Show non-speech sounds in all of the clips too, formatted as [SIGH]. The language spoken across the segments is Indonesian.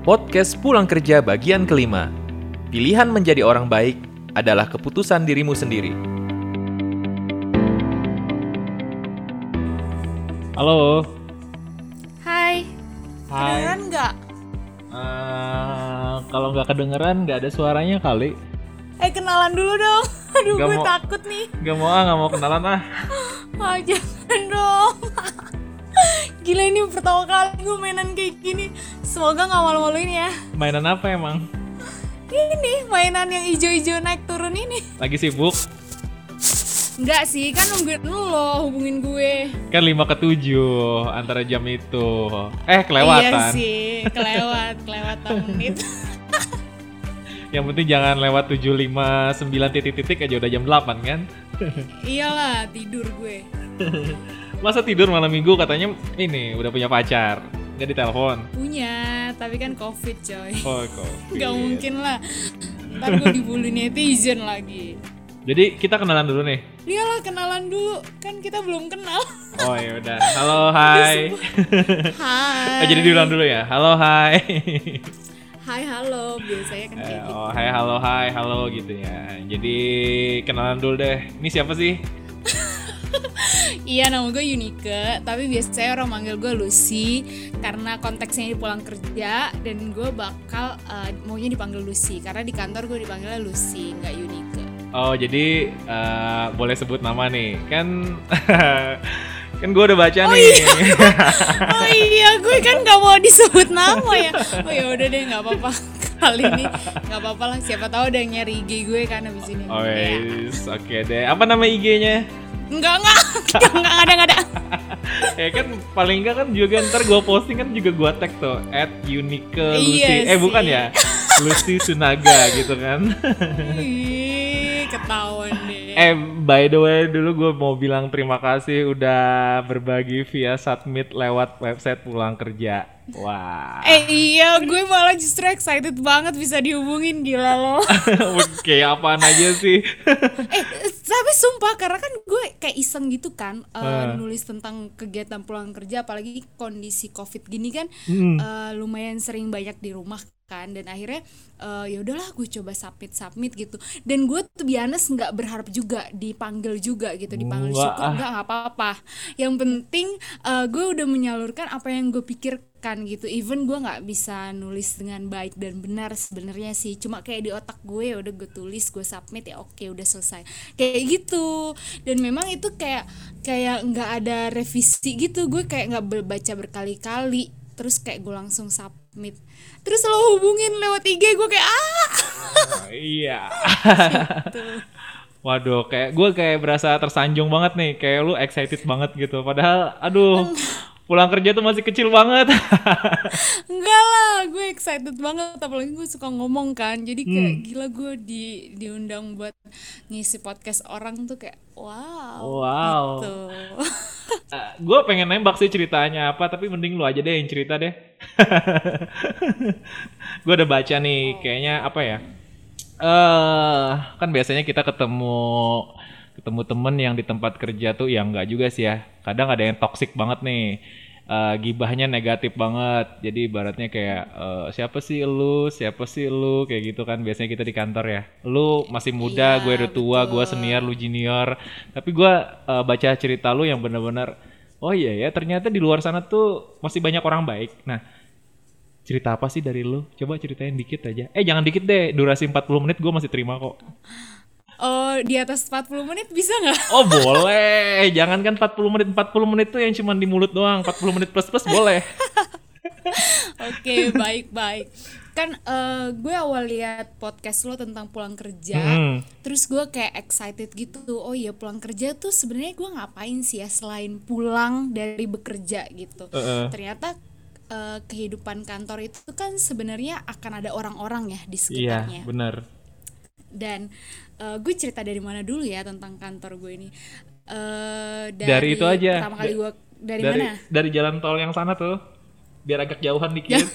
Podcast Pulang Kerja bagian kelima. Pilihan menjadi orang baik adalah keputusan dirimu sendiri. Halo. Hai, Hai. kedengeran nggak? Eh, kalau nggak kedengeran nggak ada suaranya kali. Eh kenalan dulu dong. [LAUGHS] Aduh Nggak gue mau. takut nih. Gak mau ah, nggak mau kenalan ah. [GASPS] Ah jangan dong. [LAUGHS] Gila ini pertama kali gue mainan kayak gini. Semoga nggak malu-maluin ya. Mainan apa emang? Ini mainan yang ijo-ijo naik turun ini. Lagi sibuk? Enggak sih, kan nungguin lu loh hubungin gue. Kan 5 ke 7 antara jam itu. Eh Iya kelewatan. sih, kelewat, kelewatan menit. [LAUGHS] Yang penting jangan lewat 759 titik-titik aja udah jam 8 kan? Iyalah, tidur gue. [LAUGHS] Masa tidur malam minggu katanya ini udah punya pacar. Gak ditelepon. Punya, tapi kan covid coy. Oh [LAUGHS] kok. Gak mungkin lah. Ntar gue dibully netizen lagi. Jadi kita kenalan dulu nih. Iyalah kenalan dulu, kan kita belum kenal. Oh ya udah. [LAUGHS] Halo hai. Hai. [LAUGHS] Oh, jadi diulang dulu ya. Halo hai. Hai halo, biasanya kan kayak gitu. Oh, hai halo hai halo gitu ya. Jadi kenalan dulu deh. Ini siapa sih? Iya nama gue Yunike, tapi biasanya orang manggil gue Lucy karena konteksnya di pulang kerja dan gue bakal eh, maunya dipanggil Lucy karena di kantor gue dipanggilnya Lucy, nggak Yunike. Oh, jadi eh, boleh sebut nama nih. Kan [LAUGHS] kan gue udah baca nih. [LAUGHS] Oh iya, gue kan nggak mau disebut nama ya. Oh ya udah deh, nggak apa-apa kali ini nggak apa-apa lah. Siapa tahu ada yang nyari IG gue kan abis ini. Oh, Ya. yes. oke deh. Apa nama IG-nya? Enggak enggak, [LAUGHS] enggak enggak ada enggak ada. [LAUGHS] ya kan paling enggak kan juga ntar gue posting kan juga gue tag tuh at Unique Lucy. Iya eh bukan ya? [LAUGHS] Lucy Sunaga gitu kan. Ih, ketahuan deh. Eh, by the way, dulu gue mau bilang terima kasih udah berbagi via submit lewat website pulang kerja. Wah, Eh iya, gue malah justru excited banget bisa dihubungin gila lo. [LAUGHS] kayak apaan aja sih? [LAUGHS] eh, tapi sumpah karena kan gue kayak iseng gitu kan eh, Eh. nulis tentang kegiatan pulang kerja apalagi kondisi Covid gini kan Hmm. eh, lumayan sering banyak di rumah kan dan akhirnya eh, ya udahlah gue coba submit submit gitu dan gue tuh biasa nggak berharap juga dipanggil juga gitu dipanggil Nggak, syukur nggak apa-apa yang penting eh, gue udah menyalurkan apa yang gue pikirkan gitu. Even gue nggak bisa nulis dengan baik dan benar sebenarnya sih. Cuma kayak di otak gue ya udah gue tulis gue submit ya oke udah selesai. Kayak gitu. Dan memang itu kayak kayak nggak ada revisi gitu. Gue kayak nggak baca berkali-kali. Terus kayak gue langsung submit. Terus lo hubungin lewat IG gue kayak ah! Iya. [LAUGHS] Gitu. Waduh, kayak gue kayak berasa tersanjung banget nih, kayak lu excited banget gitu. Padahal, aduh, pulang kerja tuh masih kecil banget. [LAUGHS] Enggak lah, gue excited banget apalagi gue suka ngomong kan. Jadi kayak Hmm. gila gue di diundang buat ngisi podcast orang tuh kayak wow. Wow. Gitu. [LAUGHS] gue pengen nembak sih ceritanya apa, tapi mending lu aja deh yang cerita deh. [LAUGHS] gue udah baca nih, kayaknya apa ya? Eh, kan biasanya kita ketemu ketemu temen yang di tempat kerja tuh yang enggak juga sih ya. Kadang ada yang toxic banget nih. Eh, gibahnya negatif banget. Jadi ibaratnya kayak eh, siapa sih lu, siapa sih lu kayak gitu kan biasanya kita di kantor ya. Lu masih muda, Iya, gue udah tua, gue senior, lu junior. Tapi gue eh, baca cerita lu yang benar-benar oh iya ya ternyata di luar sana tuh masih banyak orang baik. Nah, cerita apa sih dari lu? Coba ceritain dikit aja. Eh jangan dikit deh, durasi 40 menit gue masih terima kok. [LAUGHS] Oh, di atas 40 menit bisa nggak? [LAUGHS] Oh boleh, jangan kan 40 menit, 40 menit tuh yang cuma di mulut doang, 40 menit plus plus boleh. [LAUGHS] Oke, baik-baik. Kan eh, gue awal lihat podcast lo tentang pulang kerja, Hmm. terus gue kayak excited gitu. Oh iya, pulang kerja tuh sebenarnya gue ngapain sih ya selain pulang dari bekerja gitu. Heeh. Ternyata eh, kehidupan kantor itu kan sebenarnya akan ada orang-orang ya di Iya, sekitarnya. bener. Dan eh, gue cerita dari mana dulu ya tentang kantor gue ini. Eh, Dari itu aja. Pertama kali gue dari, Dari mana? dari jalan tol yang sana tuh, biar agak jauhan dikit. [LAUGHS]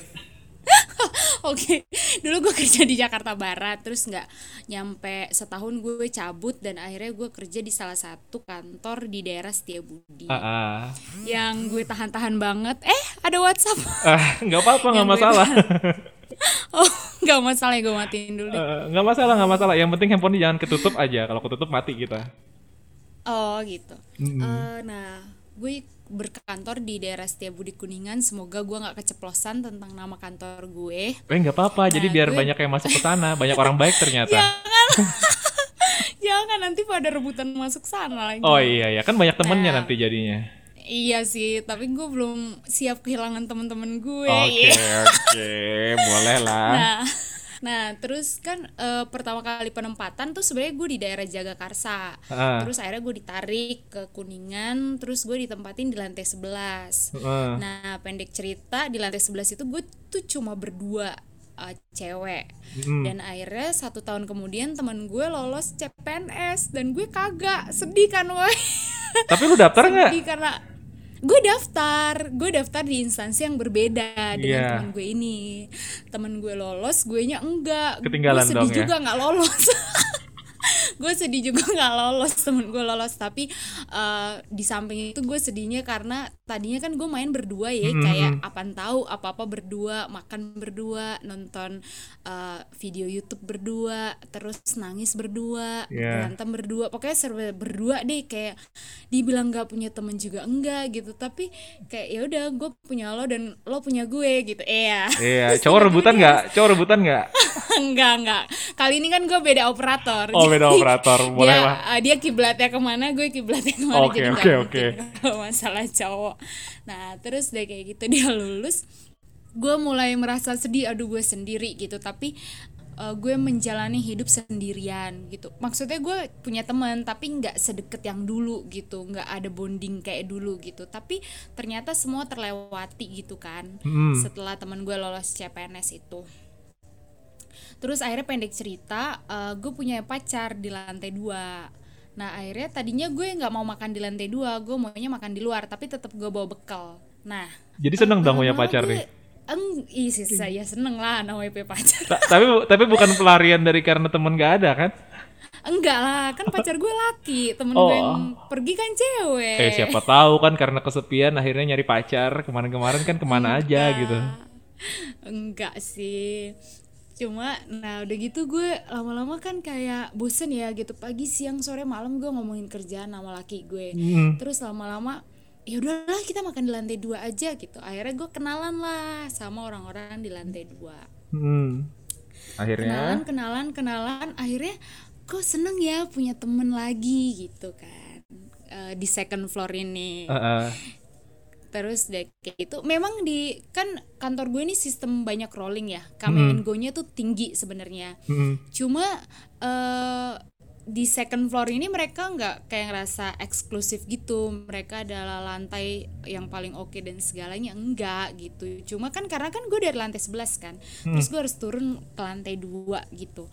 Oke, dulu gue kerja di Jakarta Barat, terus nggak nyampe setahun gue cabut dan akhirnya gue kerja di salah satu kantor di daerah Setiabudi. Ah, ah. Yang gue tahan-tahan banget, eh ada WhatsApp. Ah, nggak apa-apa [LAUGHS] nggak masalah. [LAUGHS] [LAUGHS] oh nggak masalah ya gue matiin dulu Eh, nggak masalah nggak masalah. Yang penting handphonenya jangan ketutup aja. Kalau ketutup mati kita. Oh gitu. Eh, nah gue berkantor di daerah Setiabudi Kuningan semoga gue nggak keceplosan tentang nama kantor gue. Eh nggak apa-apa. Jadi Nah, biar gue- banyak yang masuk ke sana. Banyak orang baik ternyata. Jangan. [LAUGHS] Nanti pada rebutan masuk sana lagi. Oh iya ya kan banyak temennya Nah. nanti jadinya Iya sih, tapi gue belum siap kehilangan teman-teman gue. oke Iya. [LAUGHS] oke boleh lah Nah, nah terus kan eh, pertama kali penempatan tuh sebenarnya gue di daerah Jagakarsa. Ah. Terus akhirnya gue ditarik ke Kuningan, terus gue ditempatin di lantai 11. Heeh. Nah, pendek cerita di lantai 11 itu gue tuh cuma berdua eh, cewek. Hmm. Dan akhirnya satu tahun kemudian teman gue lolos CPNS dan gue kagak sedih kan woi. tapi lu daftar [LAUGHS] nggak Sedih karena gue daftar, gue daftar di instansi yang berbeda dengan Iya. teman gue ini. Temen gue lolos, gue nya enggak. Ketinggalan gue sedih dong ya? juga nggak lolos. [LAUGHS] gue sedih juga nggak lolos temen gue lolos tapi eh, di samping itu gue sedihnya karena tadinya kan gue main berdua ya Mm-hmm. kayak apaan tahu apa apa berdua makan berdua nonton eh, video YouTube berdua terus nangis berdua Yeah. berantem berdua pokoknya serba berdua deh kayak dibilang nggak punya temen juga enggak gitu tapi kayak ya udah gue punya lo dan lo punya gue gitu iya iya Terus [LAUGHS] cowok rebutan nggak cowok rebutan nggak [LAUGHS] enggak enggak kali ini kan gue beda operator Oh, beda operator. [LAUGHS] Boleh dia, lah. uh, dia kiblatnya ke mana gue kiblatnya ke mana Oke, jadi oke, oke. masalah cowok nah terus deh kayak gitu [LAUGHS] dia lulus gue mulai merasa sedih aduh gue sendiri gitu. Tapi uh, gue menjalani hidup sendirian gitu. Maksudnya gue punya teman tapi nggak sedekat yang dulu gitu. Nggak ada bonding kayak dulu gitu. Tapi ternyata semua terlewati gitu kan Hmm. setelah teman gue lolos CPNS itu. Terus akhirnya pendek cerita eh, gue punya pacar di lantai dua nah akhirnya tadinya gue nggak mau makan di lantai dua gue maunya makan di luar tapi tetap gue bawa bekal. Nah jadi seneng dong punya pacar gue- nih? Eng, ih sih saya seneng lah namanya punya pacar. Ta- tapi tapi bukan pelarian dari karena temen gak ada kan? Enggak lah kan pacar gue laki temen Oh. gue yang pergi kan cewek. Eh siapa tahu kan karena kesepian akhirnya nyari pacar kemarin-kemarin kan ke mana aja gitu. Enggak sih cuma nah udah gitu gue lama-lama kan kayak bosen ya gitu. Pagi siang sore malam gue ngomongin kerjaan sama laki gue. Hmm. terus lama-lama ya udahlah kita makan di lantai dua aja gitu. Akhirnya gue kenalan lah sama orang-orang di lantai dua. Hmm. akhirnya? Kenalan kenalan kenalan. Akhirnya kok seneng ya punya temen lagi gitu kan. Eh, di second floor ini. Eh, eh, terus deh kayak gitu. Memang di kan kantor gue ini sistem banyak rolling ya. Come and go-nya tuh tinggi sebenarnya. Hmm. cuma eh di second floor ini mereka nggak kayak ngerasa eksklusif gitu. Mereka adalah lantai yang paling oke dan segalanya enggak gitu. Cuma kan karena kan gue dari lantai 11 kan. Terus gue harus turun ke lantai dua gitu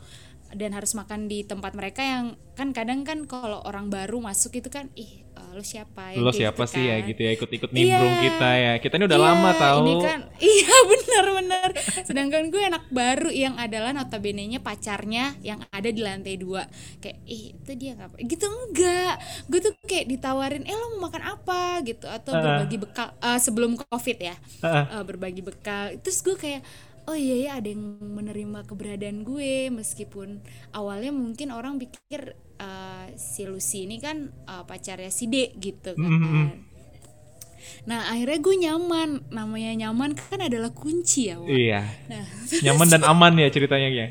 dan harus makan di tempat mereka yang kan kadang kan kalau orang baru masuk itu kan ih eh, lu siapa lo Yang kayak siapa gitu sih ya kan. gitu ya ikut-ikut nimbrung Iya. kita ya kita ini udah Iya, lama tahu Ini kan [LAUGHS] iya benar-benar. Sedangkan gue anak baru yang adalah notabene-nya pacarnya yang ada di lantai dua. Kayak ih itu dia ngapa? Gitu enggak. Gue tuh kayak ditawarin, "Eh lo mau makan apa?" gitu atau berbagi bekal eh, sebelum Covid ya. Heeh. Eh, berbagi bekal. Terus gue kayak Oh iya ya ada yang menerima keberadaan gue meskipun awalnya mungkin orang pikir eh, si Lucy ini kan eh, pacarnya si D gitu kan. Mhm. Nah akhirnya gue nyaman Namanya nyaman kan adalah kunci ya Wak. iya Nah nyaman dan [LAUGHS] aman ya ceritanya ya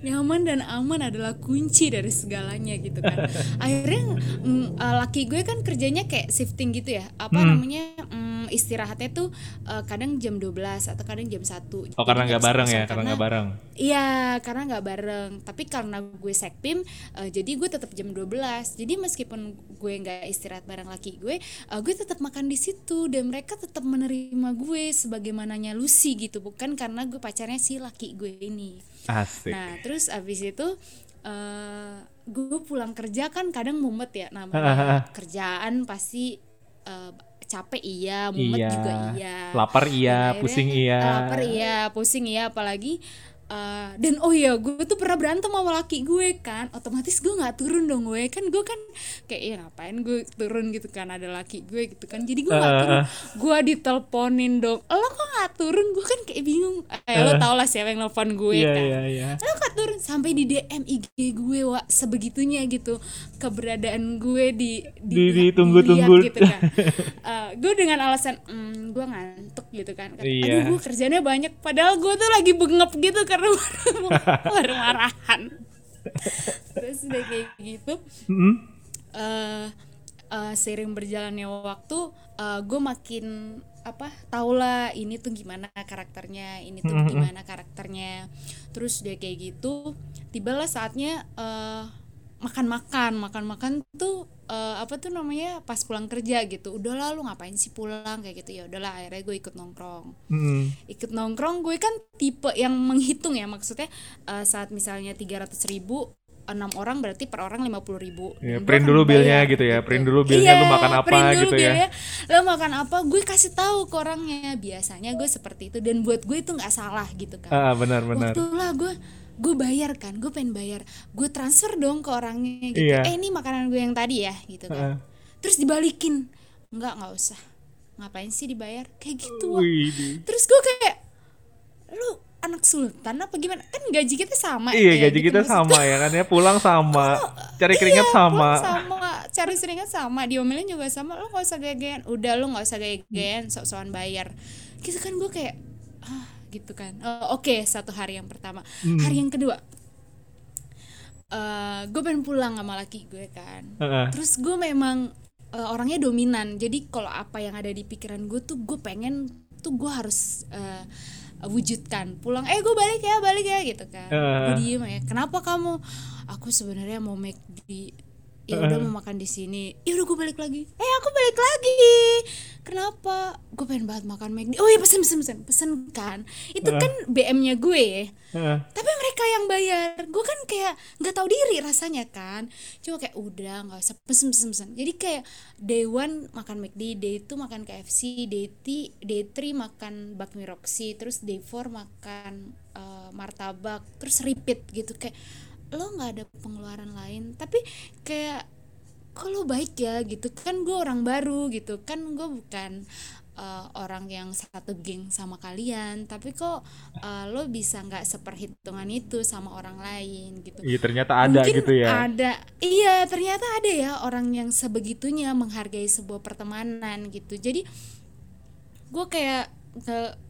nyaman dan aman adalah kunci dari segalanya gitu kan [LAUGHS] Akhirnya mm, eh, laki gue kan kerjanya kayak shifting gitu ya Apa Hmm. namanya mm, istirahatnya tuh eh, kadang jam 12 atau kadang jam 1 oh karena nggak bareng ya? karena nggak bareng? Iya, karena nggak bareng. Tapi karena gue sekpim, eh, jadi gue tetap jam 12. Jadi meskipun gue nggak istirahat bareng laki gue, eh, gue tetap makan di situ. Dan mereka tetap menerima gue sebagaimananya Lucy gitu, bukan karena gue pacarnya si laki gue ini. asik. Nah, terus abis itu eh gue pulang kerja kan kadang mumet ya. Namanya [LAUGHS] kerjaan pasti eh, capek iya, mumet Iya. juga iya. lapar iya pusing iya lapar iya pusing iya apalagi eh, dan oh iya gue tuh pernah berantem sama laki gue kan. Otomatis gue nggak turun dong gue kan gue kan kayak ya ngapain gue turun gitu kan ada laki gue gitu kan. Jadi gue nggak Eh, turun. gue diteleponin dong. Lo kok nggak turun? Gue kan kayak bingung. Eh, lo tau lah siapa yang nelfon gue Iya kan. iya iya. lo kak turun? Sampai di DM IG gue wa sebegitunya gitu. Keberadaan gue di Di- ditunggu-tunggu. dilihat gitu kan. [LAUGHS] Eh, gue dengan alasan "Hmm, gue ngantuk gitu kan. Kata, Iya. aduh gue kerjanya banyak. Padahal gue tuh lagi bengep gitu karena baru [LAUGHS] marahan terus udah kayak gitu Mm-mm. eh eh, seiring berjalannya waktu gue makin apa tau lah ini tuh gimana karakternya ini tuh gimana karakternya. Terus udah kayak gitu tibalah saatnya eh, makan-makan makan-makan tuh eh, apa tuh namanya pas pulang kerja gitu. Udahlah lu ngapain sih pulang? Kayak gitu. Ya udahlah akhirnya gue ikut nongkrong. Mm-mm. ikut nongkrong gue kan tipe yang menghitung ya. Maksudnya eh, saat misalnya 300 ribu enam orang berarti per orang lima puluh ribu. Iya, gue print dulu billnya bayar gitu ya, print dulu billnya, lu makan apa print dulu gitu ya. billnya, lo makan apa gue kasih tahu ke orangnya. Biasanya gue seperti itu. Dan buat gue itu nggak salah gitu kan Ah benar benar. waktu lah gue gue bayar kan gue pengen bayar. Gue transfer dong ke orangnya gitu. Iya. eh ini makanan gue yang tadi ya gitu kan. Terus dibalikin. Nggak nggak usah. Ngapain sih dibayar? Kayak gitu. Wih, terus gue kayak lu anak sultan apa gimana? Kan gaji kita sama Iya ya, gaji gitu. kita sama ya kan ya. Pulang sama, cari Iya, keringat sama. pulang sama. cari seringat sama. Diomelin juga sama. Lo gak usah gaya-gayan udah lo gak usah gaya-gayan sok-sokan bayar. Gitu kan gue kayak ah gitu kan. Oh, oke satu hari yang pertama. Hmm. hari yang kedua. Eh gue pengen pulang sama laki gue kan. Heeh. terus gue memang eh, orangnya dominan. Jadi kalau apa yang ada di pikiran gue tuh gue pengen tuh gue harus eh, wujudkan. Pulang eh gue balik ya balik ya gitu kan. Eh. gue diem ya kenapa kamu? Aku sebenarnya mau make di ya udah mau makan di sini. Ya udah gue balik lagi. Eh aku balik lagi. Kenapa? Gue pengen banget makan McD oh iya pesen pesen pesen pesen kan? Itu kan BM-nya gue. Ya Heeh. tapi mereka yang bayar. Gue kan kayak nggak tahu diri rasanya kan. Cuma kayak udah nggak usah. Pesen pesen pesen. Jadi kayak day one makan McD day two makan KFC day three day three makan bakmi Roxy terus day four makan eh, martabak terus repeat gitu. Kayak lo nggak ada pengeluaran lain. Tapi kayak kalau baik ya? Gitu. Kan gue orang baru gitu. Kan gue bukan uh, orang yang satu geng sama kalian. Tapi kok uh, lo bisa nggak seperhitungan itu sama orang lain gitu. Iya ternyata ada Mungkin gitu ya. ada. Iya ternyata ada ya orang yang sebegitunya menghargai sebuah pertemanan gitu. Jadi gue kayak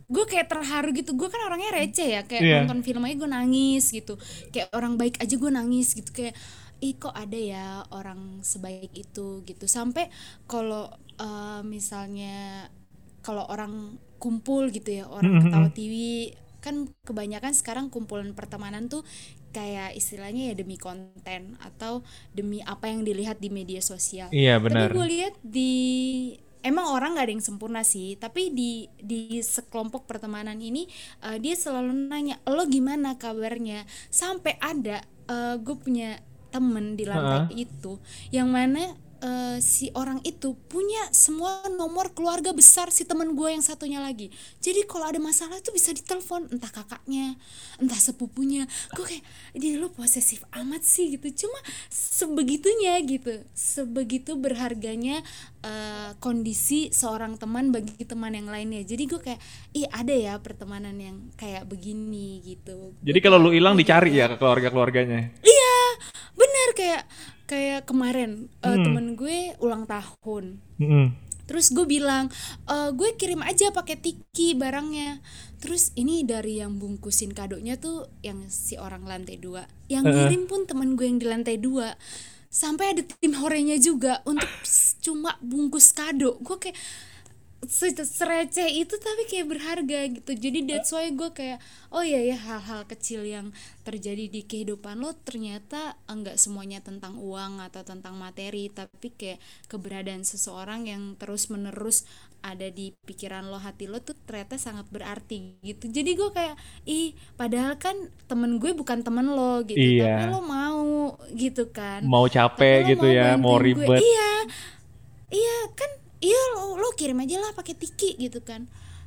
gue kayak terharu gitu. Gue kan orangnya receh ya kayak Iya. nonton film aja gue nangis gitu. Kayak orang baik aja gue nangis gitu. Kayak ih kok ada ya orang sebaik itu? gitu. Sampai kalau eh, misalnya kalau orang kumpul gitu ya orang ketawa TV kan kebanyakan sekarang kumpulan pertemanan tuh kayak istilahnya ya demi konten atau demi apa yang dilihat di media sosial. Iya benar. tapi gue lihat di emang orang nggak ada yang sempurna sih tapi di di sekelompok pertemanan ini eh, dia selalu nanya lo gimana kabarnya? Sampai ada gue punya temen di lantai itu yang mana eh, si orang itu punya semua nomor keluarga besar si temen gue yang satunya lagi. Jadi kalau ada masalah tuh bisa ditelepon entah kakaknya entah sepupunya. Gue kayak dia lo posesif amat sih gitu. Cuma sebegitunya gitu sebegitu berharganya eh, kondisi seorang teman bagi teman yang lainnya. Jadi gue kayak ih ada ya pertemanan yang kayak begini gitu. Jadi kalau lu hilang dicari ya ke keluarga-keluarganya. Iya, bener kayak kayak kemarin eh, temen gue ulang tahun. Mm-mm. Terus gue bilang, e, gue kirim aja pakai tiki barangnya. Terus ini dari yang bungkusin kadonya tuh yang si orang lantai dua. Yang ngirim pun temen gue yang di lantai dua. Sampai ada tim horenya juga untuk cuma bungkus kado. Gue kayak se- sereceh itu tapi kayak berharga gitu jadi that's why gue kayak oh iya ya hal-hal kecil yang terjadi di kehidupan lo ternyata enggak semuanya tentang uang atau tentang materi tapi kayak keberadaan seseorang yang terus menerus ada di pikiran lo hati lo tuh ternyata sangat berarti gitu jadi gue kayak ih padahal kan temen gue bukan temen lo gitu Iya. tapi lo mau gitu kan Mau capek gitu ya, mau bantuin gue. ribet. Iya, iya kan, iya lo, lo kirim aja lah pakai tiki gitu kan.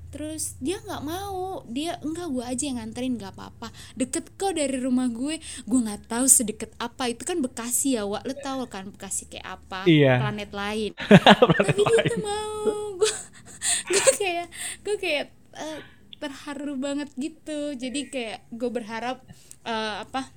Terus dia nggak mau, dia enggak gue aja yang nganterin nggak apa-apa. Deket kok dari rumah gue, gue nggak tahu sedekat apa itu kan Bekasi ya, Wak. Lo tahu kan Bekasi kayak apa? Iya. Planet lain. [LAUGHS] Tapi dia tuh mau, gue, [LAUGHS] gue kayak, gue kayak. eh, terharu banget gitu jadi kayak gue berharap eh, apa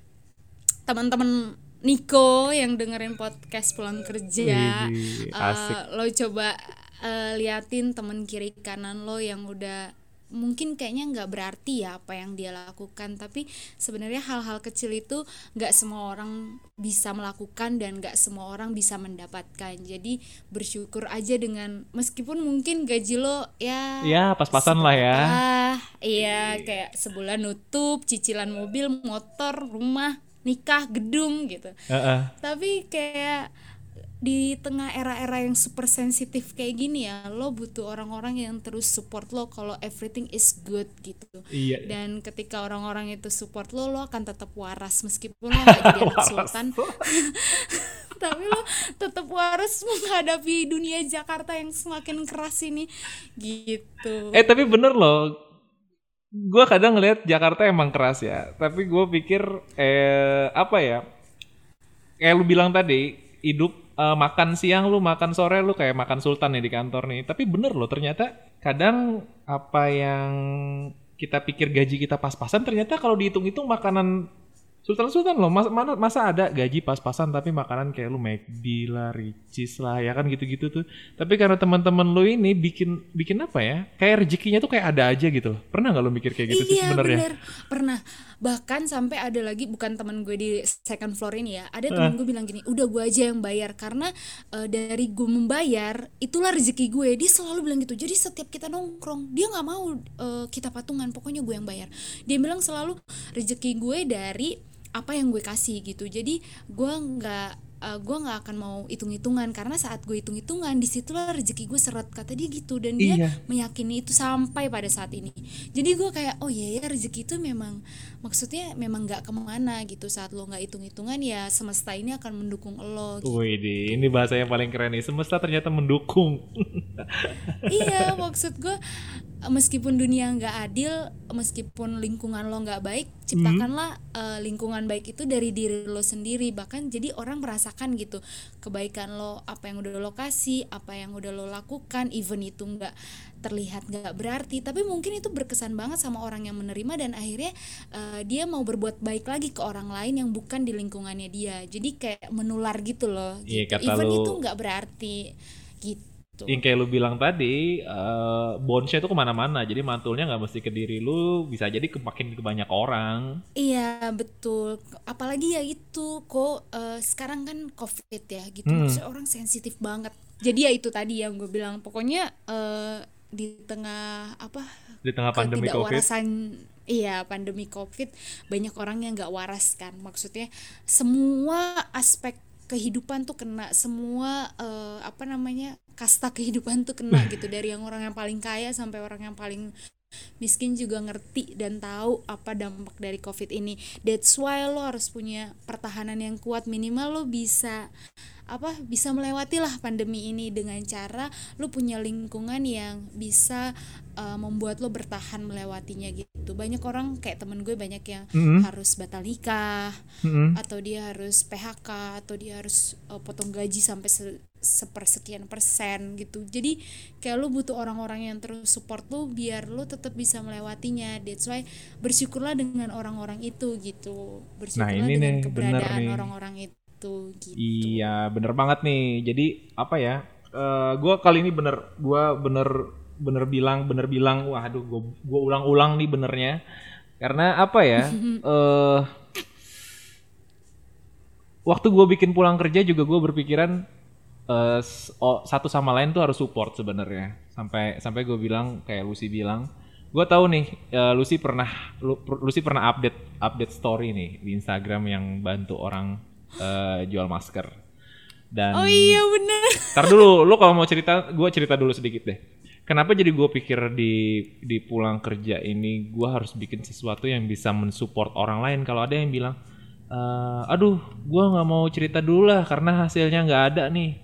teman-teman Niko yang dengerin podcast pulang kerja Widih, eh, asik. lo coba eh, liatin temen kiri kanan lo yang udah mungkin kayaknya nggak berarti ya apa yang dia lakukan tapi sebenarnya hal-hal kecil itu nggak semua orang bisa melakukan dan nggak semua orang bisa mendapatkan jadi bersyukur aja dengan meskipun mungkin gaji lo ya Ya, pas-pasan lah ya. Ah, iya kayak sebulan nutup cicilan mobil, motor, rumah, nikah, gedung gitu. Heeh. Tapi kayak di tengah era-era yang super sensitif kayak gini ya, lo butuh orang-orang yang terus support lo kalau everything is good gitu. Iya. Dan ketika orang-orang itu support lo, lo akan tetap waras meskipun lo [LAUGHS] gak jadi anak sultan. [LAUGHS] Tapi lo tetap waras menghadapi dunia Jakarta yang semakin keras ini gitu. Eh tapi bener loh, gue kadang ngeliat Jakarta emang keras ya. Tapi gue pikir eh apa ya? Kayak lu bilang tadi, hidup eh, makan siang lu, makan sore lu kayak makan sultan nih di kantor nih. Tapi bener loh, ternyata kadang apa yang kita pikir gaji kita pas-pasan, ternyata kalau dihitung-hitung makanan sultan-sultan loh. Mas, mana, masa ada gaji pas-pasan tapi makanan kayak lu McD lah, Ricis lah, ya kan gitu-gitu tuh. Tapi karena teman-teman lu ini bikin bikin apa ya? Kayak rezekinya tuh kayak ada aja gitu. Pernah nggak lu mikir kayak gitu sih iya sebenarnya? bener pernah bahkan sampai ada lagi bukan teman gue di second floor ini ya ada teman gue bilang gini udah gue aja yang bayar karena eh, dari gue membayar itulah rezeki gue dia selalu bilang gitu jadi setiap kita nongkrong dia nggak mau eh, kita patungan pokoknya gue yang bayar dia bilang selalu rezeki gue dari apa yang gue kasih gitu jadi gue nggak eh, gue nggak akan mau hitung-hitungan karena saat gue hitung-hitungan di situlah rezeki gue seret kata dia gitu dan dia Iya. meyakini itu sampai pada saat ini jadi gue kayak oh iya ya rezeki itu memang maksudnya memang nggak ke mana gitu saat lo nggak hitung-hitungan ya semesta ini akan mendukung lo gitu. Wih, ini bahasa yang paling keren nih. Semesta ternyata mendukung. iya maksud gue meskipun dunia nggak adil meskipun lingkungan lo nggak baik ciptakanlah eh, lingkungan baik itu dari diri lo sendiri. Bahkan jadi orang merasakan gitu kebaikan lo apa yang udah lo kasih apa yang udah lo lakukan even itu nggak terlihat nggak berarti. Tapi mungkin itu berkesan banget sama orang yang menerima dan akhirnya eh, dia mau berbuat baik lagi ke orang lain yang bukan di lingkungannya dia. Jadi kayak menular gitu loh Iya, gitu. even lo- itu nggak berarti gitu yang kayak lu bilang tadi, eh bonusnya itu ke mana-mana. Jadi mantulnya nggak mesti ke diri lu, bisa jadi ke makin ke banyak orang. Iya betul. Apalagi ya itu kok eh, sekarang kan covid ya gitu. Hmm. Maksudnya orang sensitif banget. Jadi ya itu tadi yang gue bilang. Pokoknya eh, di tengah apa Di tengah pandemi COVID. iya pandemi covid banyak orang yang nggak waras kan. Maksudnya semua aspek kehidupan tuh kena. Semua eh, apa namanya kasta kehidupan tuh kena [LAUGHS] gitu. Dari yang orang yang paling kaya sampai orang yang paling miskin juga ngerti dan tahu apa dampak dari covid ini that's why lo harus punya pertahanan yang kuat minimal lo bisa apa bisa melewati lah pandemi ini dengan cara lo punya lingkungan yang bisa uh, membuat lo bertahan melewatinya gitu banyak orang kayak temen gue banyak yang Mm-mm. harus batal nikah Mm-mm. atau dia harus PHK atau dia harus uh, potong gaji sampai se- sepersekian persen gitu jadi kayak lu butuh orang-orang yang terus support lu biar lu tetap bisa melewatinya that's why bersyukurlah dengan orang-orang itu gitu bersyukurlah ini dengan nih, keberadaan orang-orang itu gitu Iya, bener banget nih. Jadi apa ya? eh gue kali ini bener, gue bener bener bilang, bener bilang, wah aduh, gue gue ulang-ulang nih benernya. Karena apa ya? [LAUGHS] eh waktu gue bikin pulang kerja juga gue berpikiran oh, satu sama lain tuh harus support sebenarnya. Sampai sampai gue bilang kayak Lucy bilang, gue tahu nih eh, Lucy pernah Lu- Lucy pernah update update story nih di Instagram yang bantu orang eh, jual masker. Dan oh iya bener Ntar dulu, lu kalau mau cerita, gue cerita dulu sedikit deh. Kenapa jadi gue pikir di di pulang kerja ini gue harus bikin sesuatu yang bisa mensupport orang lain. Kalau ada yang bilang, "Eh, aduh, gue nggak mau cerita dulu lah karena hasilnya nggak ada nih.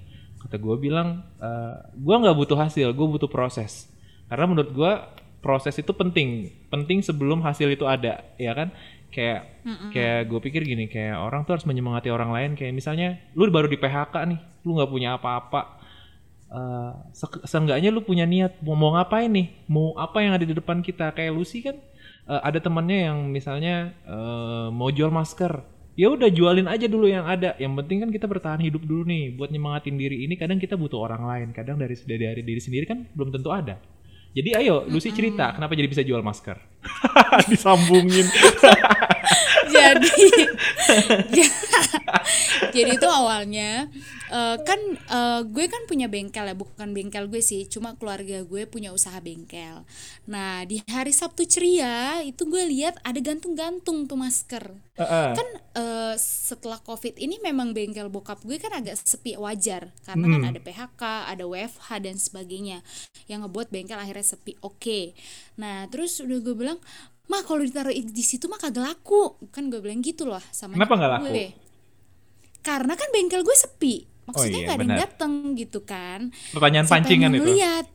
Kata gue bilang, "Eh, gue nggak butuh hasil, gue butuh proses. Karena menurut gue proses itu penting, penting sebelum hasil itu ada, ya kan? Kayak kayak gue pikir gini, kayak orang tuh harus menyemangati orang lain. Kayak misalnya, lu baru di PHK nih, lu nggak punya apa-apa eh, se- seenggaknya lu punya niat mau, mau ngapain nih mau apa yang ada di depan kita kayak Lucy kan eh, ada temannya yang misalnya eh, mau jual masker ya udah jualin aja dulu yang ada. Yang penting kan kita bertahan hidup dulu nih. Buat nyemangatin diri ini kadang kita butuh orang lain. Kadang dari dari diri sendiri kan belum tentu ada. Jadi ayo Lucy cerita kenapa jadi bisa jual masker? [LAUGHS] Disambungin [LAUGHS] jadi [LAUGHS] [LAUGHS] jadi itu awalnya eh, kan eh, gue kan punya bengkel ya bukan bengkel gue sih cuma keluarga gue punya usaha bengkel. Nah di hari Sabtu ceria itu gue lihat ada gantung-gantung tuh masker. Heeh. kan eh, setelah covid ini memang bengkel bokap gue kan agak sepi wajar. Karena kan ada PHK ada WFH dan sebagainya yang ngebuat bengkel akhirnya sepi. Oke. Nah terus udah gue bilang mah kalau ditaruh di situ mah kagak laku. Kan gue bilang gitu loh sama Kenapa nggak laku? gue. karena kan bengkel gue sepi. Maksudnya iya, nggak ada yang dateng gitu kan. Pertanyaan siapa pancingan yang mau itu. ngeliat?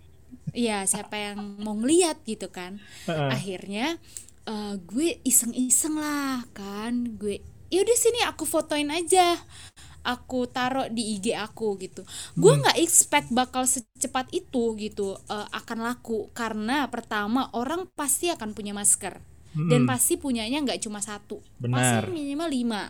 Iya siapa yang mau ngeliat gitu kan. Akhirnya eh, gue iseng-iseng lah kan. Gue yaudah sini aku fotoin aja aku taruh di IG aku gitu. Gue nggak expect bakal secepat itu gitu eh, akan laku. Karena pertama orang pasti akan punya masker. Dan pasti punyanya nggak cuma satu Benar. pasti minimal lima.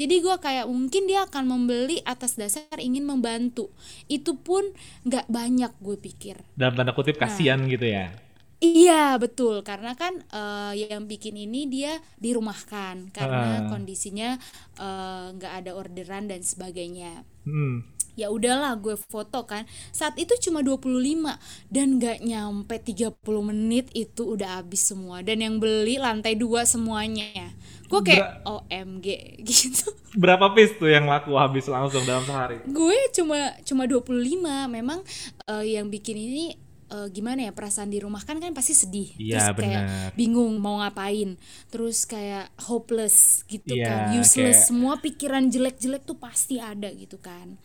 Jadi gue kayak mungkin dia akan membeli atas dasar ingin membantu. Itu pun nggak banyak gue pikir. Dalam tanda kutip kasihan gitu ya Iya betul karena kan eh, yang bikin ini dia dirumahkan Ah. karena kondisinya eh, nggak ada orderan dan sebagainya. Hmm. Ya udahlah gue foto kan. Saat itu cuma 25 dan nggak nyampe 30 menit itu udah habis semua dan yang beli lantai dua semuanya. Gue kayak OMG [LAUGHS] gitu. berapa piece tuh yang laku habis langsung dalam sehari gue cuma cuma 25 memang eh, yang bikin ini eh, gimana ya perasaan di rumah kan kan pasti sedih. Iya, terus kayak benar. bingung mau ngapain. Terus kayak hopeless gitu Iya, kan. Useless kayak- semua pikiran jelek-jelek tuh pasti ada gitu kan.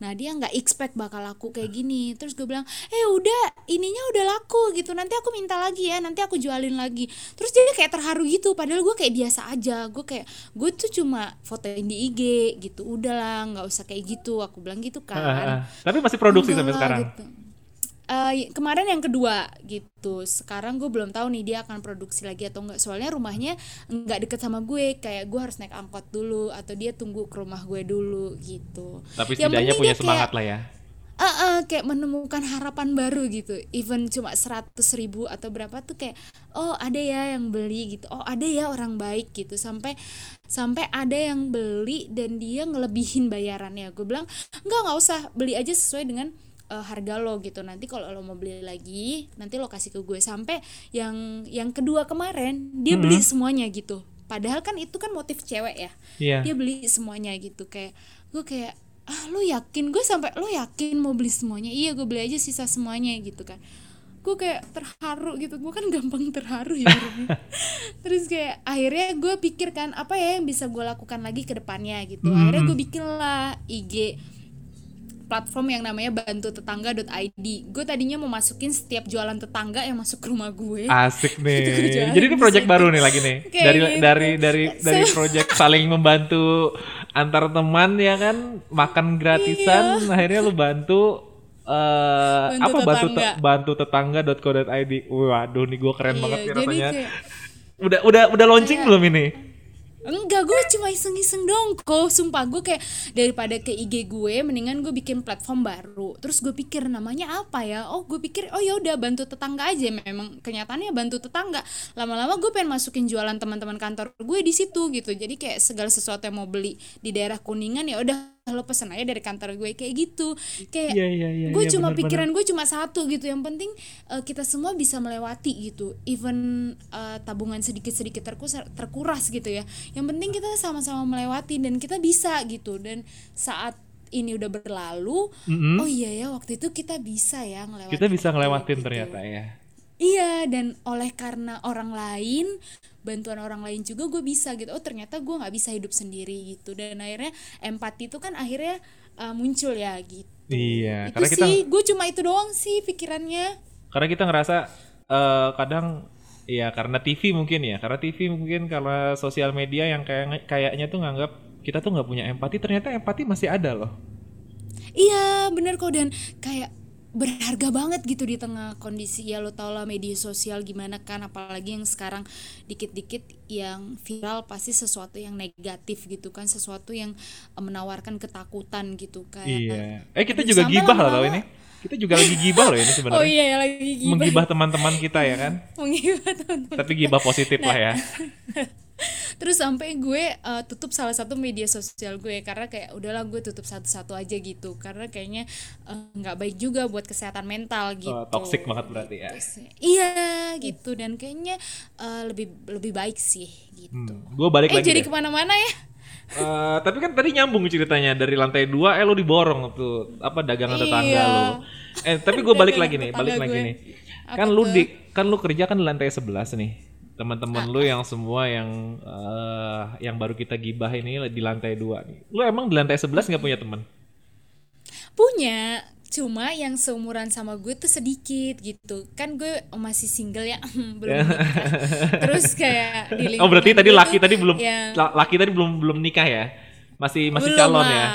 Nah dia nggak expect bakal laku kayak gini. Terus gue bilang eh udah ininya udah laku gitu. Nanti aku minta lagi ya nanti aku jualin lagi. Terus dia kayak terharu gitu. Padahal gue kayak biasa aja. Gue kayak gue tuh cuma fotoin di IG gitu. Udahlah nggak usah kayak gitu. Aku bilang gitu kan. [LAUGHS] Tapi masih produksi Enggak sampai sekarang? gitu. Eh, kemarin yang kedua gitu. Sekarang gue belum tahu nih dia akan produksi lagi atau enggak. Soalnya rumahnya nggak deket sama gue. Kayak gue harus naik angkot dulu atau dia tunggu ke rumah gue dulu gitu. Tapi Yang setidaknya punya dia kayak- semangat lah ya. Eh, eh, kayak menemukan harapan baru gitu. Even cuma 100 ribu atau berapa tuh kayak oh ada ya yang beli gitu. Oh ada ya orang baik gitu. Sampai sampai ada yang beli dan dia ngelebihin bayarannya. Gue bilang enggak nggak usah. Beli aja sesuai dengan eh, harga lo gitu. Nanti kalau lo mau beli lagi nanti lo kasih ke gue. Sampai yang yang kedua kemarin dia beli semuanya gitu. Padahal kan itu kan motif cewek ya. Iya. dia beli semuanya gitu. Kayak gue kayak ah lo yakin? Gue sampai lo yakin mau beli semuanya? Iya gue beli aja sisa semuanya gitu kan. Gue kayak terharu gitu. Gue kan [LAUGHS] gampang terharu ya terus kayak akhirnya gue pikir kan apa ya yang bisa gue lakukan lagi ke depannya? gitu. Akhirnya gue bikin lah IG platform yang namanya bantu tetangga.id gue tadinya mau masukin setiap jualan tetangga yang masuk ke rumah gue Asik [LAUGHS] nih. Itu kerjaan Jadi ini project baru nih lagi nih. Kayak dari gitu. dari dari [LAUGHS] dari project saling membantu antar teman ya kan, makan gratisan, akhirnya lu bantu eh Iya. Bantu apa bantu te- tetangga. bantu tetangga.co.id. Waduh nih gue keren banget Iya, nih jadi rasanya. kayak Udah udah udah launching belum ini? Enggak, gue cuma iseng-iseng dong kok. Sumpah gue kayak daripada ke IG gue Mendingan gue bikin platform baru. Terus gue pikir namanya apa ya? Oh gue pikir oh ya udah bantu tetangga aja. Memang kenyataannya bantu tetangga. Lama-lama gue pengen masukin jualan teman-teman kantor gue di situ gitu. Jadi kayak segala sesuatu yang mau beli di daerah Kuningan ya udah lo pesen aja dari kantor gue kayak gitu Kayak Iya, iya, iya, gue iya, cuma bener-bener. pikiran gue cuma satu gitu yang penting eh, kita semua bisa melewati gitu even eh, tabungan sedikit sedikit terkuras terkuras gitu ya yang penting kita sama-sama melewati dan kita bisa gitu dan saat ini udah berlalu oh iya ya waktu itu kita bisa ya ngelewatin Kita bisa ngelewatin gitu. ternyata ya. Iya dan oleh karena orang lain bantuan orang lain juga gue bisa gitu. Oh ternyata gue nggak bisa hidup sendiri gitu. Dan akhirnya empati itu kan akhirnya uh, muncul ya gitu. Iya, itu karena kita sih gue cuma itu doang sih pikirannya. Karena kita ngerasa eh, kadang ya karena TV mungkin ya. Karena TV mungkin karena sosial media yang kayak kayaknya tuh nganggap kita tuh nggak punya empati ternyata empati masih ada loh. Iya bener kok. Dan kayak berharga banget gitu di tengah kondisi ya lo tau lah media sosial gimana kan apalagi yang sekarang dikit-dikit yang viral pasti sesuatu yang negatif gitu kan sesuatu yang eh, menawarkan ketakutan gitu kan Iya. Eh kita juga sampai gibah loh lama-lama- tau ini. Kita juga lagi gibah loh ini [LAUGHS] oh sebenarnya. iya ya, lagi gibah Menggibah teman-teman kita ya kan. [LAUGHS] menggibah teman-teman Tapi gibah positif lah ya. [LAUGHS] [LAUGHS] terus sampai gue eh, tutup salah satu media sosial gue karena kayak udahlah gue tutup satu-satu aja gitu karena kayaknya eh, nggak baik juga buat kesehatan mental gitu Oh, toxic banget berarti ya. iya gitu dan kayaknya eh, lebih lebih baik sih gitu Gue Hmm, balik eh lagi jadi deh. ke mana-mana ya Eh, tapi kan tadi nyambung ceritanya dari lantai dua, eh lo diborong tuh apa dagangan tetangga Iya. lo. Eh tapi gue [LAUGHS] balik lagi nih, tetangga balik lagi gue. nih. Apa Kan lu di, kan lu kerja kan di lantai 11 nih. Teman-teman lu yang semua yang eh, yang baru kita gibah ini di lantai dua nih. Lu emang di lantai 11 nggak punya teman? punya cuma yang seumuran sama gue tuh sedikit gitu kan gue masih single ya [LAUGHS] belum nikah [LAUGHS] terus kayak di Oh berarti tadi laki tuh tadi belum yang- la- laki tadi belum belum nikah ya? Masih masih Belum calon lah. ya?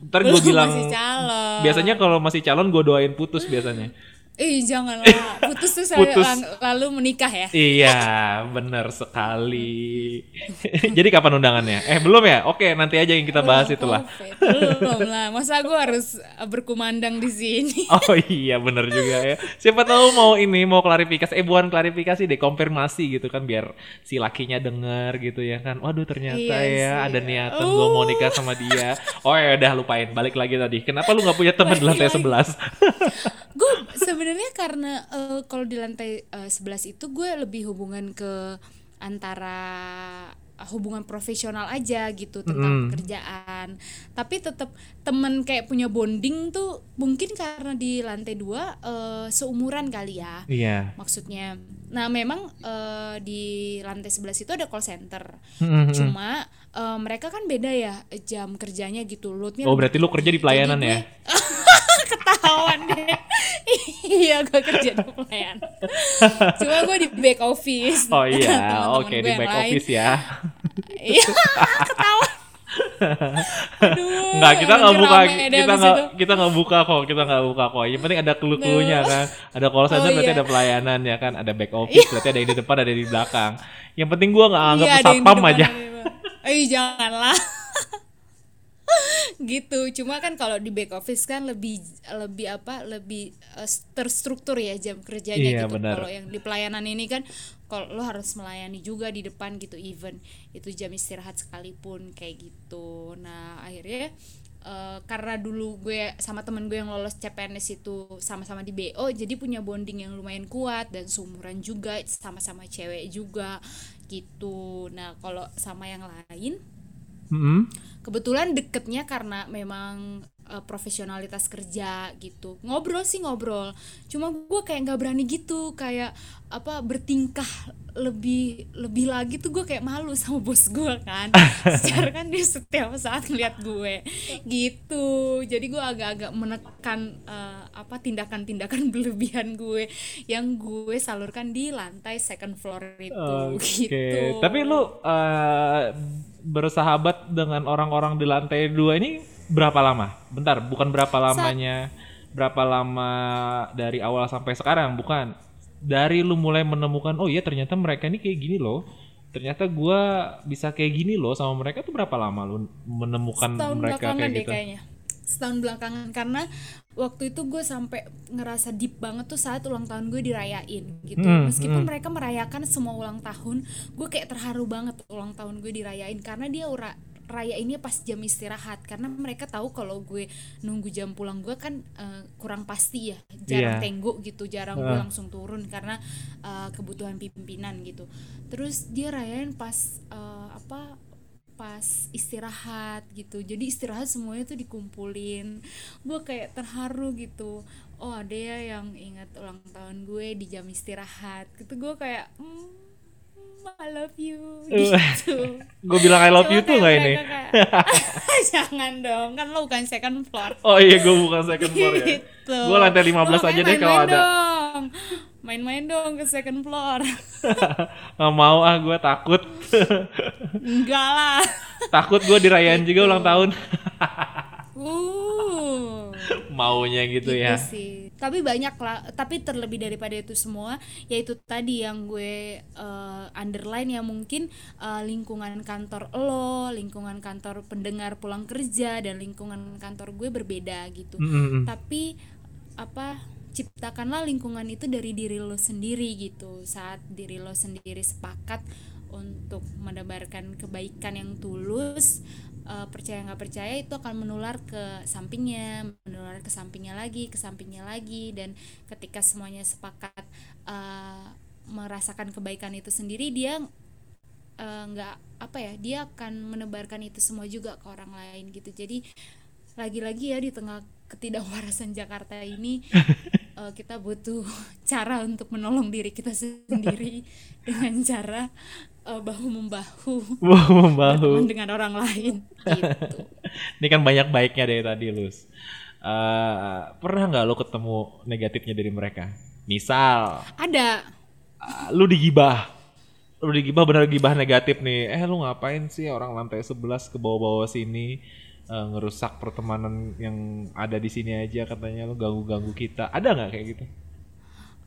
Ntar gue bilang masih calon. biasanya kalau masih calon gue doain putus biasanya. Eh janganlah putus tuh saya Putus. lalu menikah ya. Iya, benar sekali. [LAUGHS] Jadi kapan undangannya? Eh, belum ya? Oke, nanti aja yang kita bahas Belum itulah. Belum lah. Masa gue harus uh, berkumandang di sini. [LAUGHS] Oh iya, benar juga ya. Siapa tahu mau ini mau klarifikasi, eh bukan klarifikasi deh, konfirmasi gitu kan biar si lakinya denger gitu ya kan. Waduh, ternyata Iya ya sih. ada niatan gue mau nikah sama dia. Oh ya udah lupain, balik lagi tadi. Kenapa lu nggak punya teman di lantai 11? gue sebenarnya karena uh, kalau di lantai uh, 11 itu gue lebih hubungan ke antara uh, hubungan profesional aja gitu tentang Mm. pekerjaan tapi tetap temen kayak punya bonding tuh mungkin karena di lantai dua uh, seumuran kali ya Iya. maksudnya nah memang uh, di lantai 11 itu ada call center Hmm, cuma uh, mereka kan beda ya jam kerjanya gitu loadnya Oh berarti lu kerja di pelayanan Jadi ya? [LAUGHS] gue- ketahuan deh [LAUGHS] iya gue kerja di pelayanan cuma gue di back office Oh iya, [LAUGHS] oke gue di back lain. office ya. iya [LAUGHS] ketahuan Aduh, Enggak, kita nggak buka, kita nggak kita nggak buka kok, kita nggak buka kok. Yang penting ada clue-cluenya kan. Ada call center Oh, berarti iya. ada pelayanan ya kan, ada back office berarti ada yang di depan, ada yang di belakang. Yang penting gua nggak anggap Iya, satpam aja. belakang. Eh janganlah. [LAUGHS] gitu. Cuma kan kalau di back office kan lebih lebih apa lebih eh, terstruktur ya jam kerjanya Iya, gitu. kalau yang di pelayanan ini kan kalau lo harus melayani juga di depan gitu even itu jam istirahat sekalipun kayak gitu. Nah akhirnya eh, karena dulu gue sama temen gue yang lolos CPNS itu sama-sama di BO jadi punya bonding yang lumayan kuat dan seumuran juga sama-sama cewek juga gitu. Nah kalau sama yang lain Mm-mm. Kebetulan deketnya karena memang eh, profesionalitas kerja gitu. Ngobrol sih ngobrol. Cuma gue kayak nggak berani gitu kayak apa bertingkah lebih lebih lagi tuh gue kayak malu sama bos gue kan. [LAUGHS] Secara kan dia setiap saat ngeliat gue. Gitu. Jadi gue agak-agak menekan eh, apa tindakan-tindakan [LAUGHS] berlebihan gue yang gue salurkan di lantai second floor itu. Oke, gitu. Tapi lu eh, bersahabat dengan orang-orang di lantai dua ini berapa lama? Bentar, bukan berapa lamanya, berapa lama dari awal sampai sekarang, bukan. Dari lu mulai menemukan, oh iya ternyata mereka ini kayak gini loh. Ternyata gua bisa kayak gini loh sama mereka tuh berapa lama lu menemukan setahun mereka belakangan kayak deh gitu? kayaknya setahun belakangan karena waktu itu gue sampai ngerasa deep banget tuh saat ulang tahun gue dirayain gitu. Hmm, meskipun mereka merayakan semua ulang tahun gue kayak terharu banget ulang tahun gue dirayain. Karena dia ura rayainnya pas jam istirahat. Karena mereka tahu kalau gue nunggu jam pulang gue kan eh, kurang pasti ya. Jarang Iya. tenggo gitu jarang gue langsung turun karena eh, kebutuhan pimpinan gitu. Terus dia rayain pas eh, apa pas istirahat gitu. Jadi istirahat semuanya tuh dikumpulin. Gue kayak terharu gitu. Oh ada ya yang ingat ulang tahun gue di jam istirahat gitu. Gue kayak mm, I love you. [LAUGHS] Gitu. Gue bilang I love Cuma you tuh nggak ini? [LAUGHS] [LAUGHS] jangan dong kan lo bukan second floor. Oh iya, gue bukan second floor ya. gitu. Gue lantai 15 Lo aja deh kalau ada. dong. Main-main dong ke second floor [LAUGHS] Gak mau ah, gue takut. enggak lah takut gue dirayain juga ulang tahun. uh Maunya gitu, gitu ya. sih tapi banyak lah tapi terlebih daripada itu semua yaitu tadi yang gue eh, underline ya mungkin eh, lingkungan kantor lo lingkungan kantor pendengar pulang kerja dan lingkungan kantor gue berbeda gitu Mm-mm. tapi apa ciptakanlah lingkungan itu dari diri lo sendiri gitu. Saat diri lo sendiri sepakat untuk menebarkan kebaikan yang tulus eh, percaya nggak percaya itu akan menular ke sampingnya menular ke sampingnya lagi ke sampingnya lagi. Dan ketika semuanya sepakat eh, merasakan kebaikan itu sendiri dia eh, nggak apa ya dia akan menebarkan itu semua juga ke orang lain gitu. Jadi lagi-lagi ya di tengah ketidakwarasan [LAUGHS] Jakarta ini eh, kita butuh [LAUGHS] cara untuk menolong diri kita sendiri [LAUGHS] dengan cara eh, bahu membahu Wow, membahu. dengan orang lain gitu. [LAUGHS] Ini kan banyak baiknya dari tadi, Lus. Eh, pernah nggak lo ketemu negatifnya dari mereka? Misal, Ada ah, lu digibah. Lu digibah bener gibah negatif nih. Eh, lu ngapain sih orang lantai 11 ke bawah-bawah sini eh, ngerusak pertemanan yang ada di sini aja katanya lu ganggu-ganggu kita. Ada nggak kayak gitu?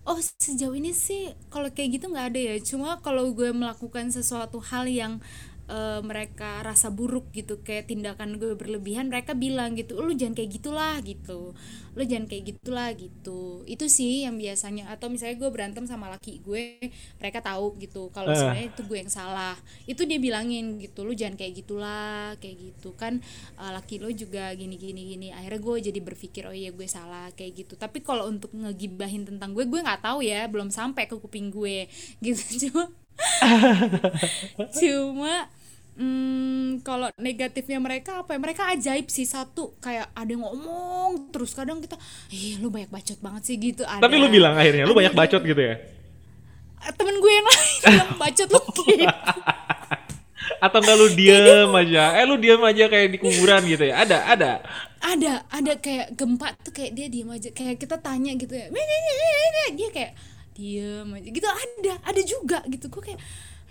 Oh sejauh ini sih kalau kayak gitu nggak ada ya. Cuma kalau gue melakukan sesuatu hal yang eh, mereka rasa buruk gitu, kayak tindakan gue berlebihan, mereka bilang gitu, lu jangan kayak gitulah gitu, lu jangan kayak gitulah gitu. Itu sih yang biasanya. Atau misalnya gue berantem sama laki gue, mereka tahu gitu kalau Eh. sebenarnya itu gue yang salah. Itu dia bilangin gitu, lu jangan kayak gitulah, kayak gitu kan eh, laki lo juga gini gini gini. Akhirnya gue jadi berpikir oh iya gue salah kayak gitu. Tapi kalau untuk ngegibahin tentang gue, gue nggak tahu ya, belum sampai ke kuping gue [LAUGHS] gitu. Cuma [LAUGHS] cuma hmm, kalau negatifnya mereka apa ya mereka ajaib sih satu kayak ada yang ngomong terus kadang kita ih lu banyak bacot banget sih gitu ada Tapi lu bilang akhirnya lu banyak bacot gitu ya? temen gue yang lain [LAUGHS] bilang bacot lu gitu [LAUGHS] Atau enggak lu diem aja? Eh lu diem aja kayak di kuburan gitu ya? Ada, ada. ada ada kayak gempa tuh kayak dia diem aja kayak kita tanya gitu ya dia kayak diem aja gitu ada ada juga gitu gue kayak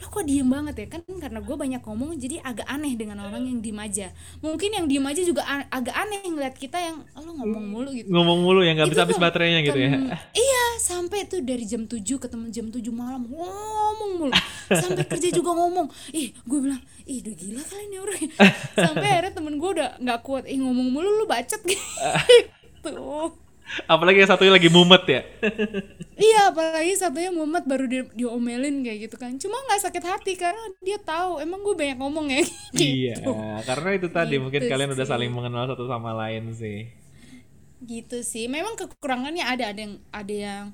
lo kok diem banget ya kan karena gue banyak ngomong jadi agak aneh dengan orang yang diem aja mungkin yang diem aja juga agak aneh ngeliat kita yang "Oh, lo ngomong mulu gitu Ngomong mulu ya nggak Itu bisa habis baterainya gitu ya? Iya, sampai tuh dari jam 7 ketemu jam 7 malam ngomong mulu. Sampai kerja juga ngomong. Ih, gue bilang, ih udah gila kali ini orang. Sampai akhirnya temen gue udah nggak kuat. Ih ngomong mulu lu bacot [LAUGHS] gitu. Apalagi yang satunya lagi mumet ya? Iya, apalagi satunya Muhammad baru di diomelin kayak gitu kan. Cuma nggak sakit hati karena dia tahu emang gue banyak ngomong ya. [LAUGHS] Iya, gitu. karena itu tadi Gitu mungkin kalian udah saling mengenal satu sama lain sih. gitu sih memang kekurangannya ada ada yang ada yang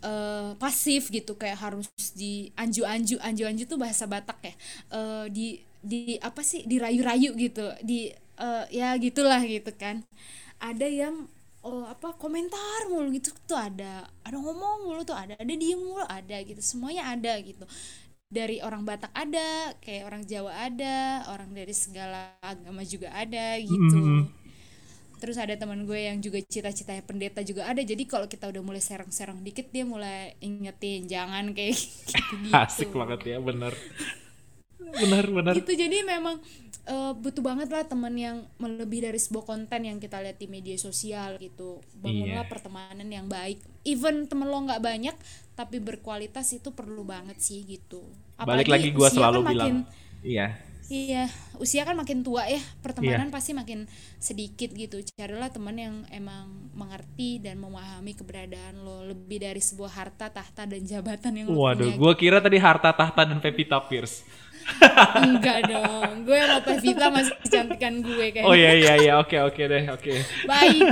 eh, pasif gitu kayak harus di anju anju anju anju tuh bahasa Batak ya Eh, di di apa sih dirayu-rayu gitu di eh, ya gitulah gitu kan ada yang oh apa komentar mulu gitu tuh ada ada ngomong mulu tuh ada ada diem mulu ada gitu semuanya ada gitu dari orang Batak ada kayak orang Jawa ada orang dari segala agama juga ada gitu Mhm. terus ada teman gue yang juga cita-citanya pendeta juga ada jadi kalau kita udah mulai serang-serang dikit dia mulai ingetin jangan kayak [LAUGHS] gitu, [LAUGHS] Asik banget ya, bener. Bener, bener. gitu jadi memang eh, butuh banget lah teman yang melebihi dari sebuah konten yang kita lihat di media sosial gitu bangunlah Iya. pertemanan yang baik even temen lo nggak banyak tapi berkualitas itu perlu banget sih gitu Balik Apalagi lagi gua usia selalu kan bilang. makin- Iya. Iya, usia kan makin tua ya, pertemanan Iya. pasti makin sedikit gitu. Carilah teman yang emang mengerti dan memahami keberadaan lo lebih dari sebuah harta, tahta dan jabatan yang lo Waduh, punya. gua kira tadi harta tahta dan Pevita Pierce. Enggak dong, gue sama Pevita masih kecantikan gue kayaknya. Oh iya iya iya, oke oke deh, oke. Baik.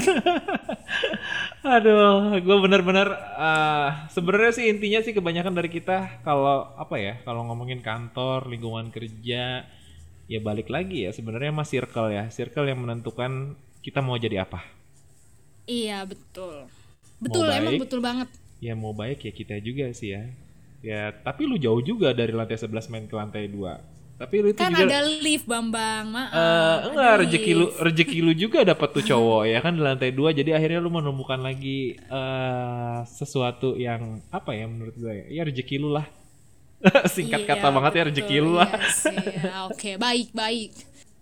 [LAUGHS] Aduh, gue bener-bener eh, sebenarnya sih intinya sih kebanyakan dari kita kalau apa ya, kalau ngomongin kantor, lingkungan kerja, ya balik lagi ya sebenarnya mas circle ya, circle yang menentukan kita mau jadi apa. iya betul. Betul, Mau emang betul banget. Ya mau baik ya kita juga sih ya. Ya tapi lu jauh juga dari lantai 11 main ke lantai 2. Tapi lu itu Kan juga ada lift Bambang, maaf. Eh, enggak rezeki lu rezeki lu juga dapat tuh cowok ya kan di lantai dua jadi akhirnya lu menemukan lagi eh sesuatu yang apa ya menurut gue ya, ya rezeki lu lah [LAUGHS] singkat Iya, kata banget ya rezeki lu lah iya sih. Ya, Oke, baik, baik.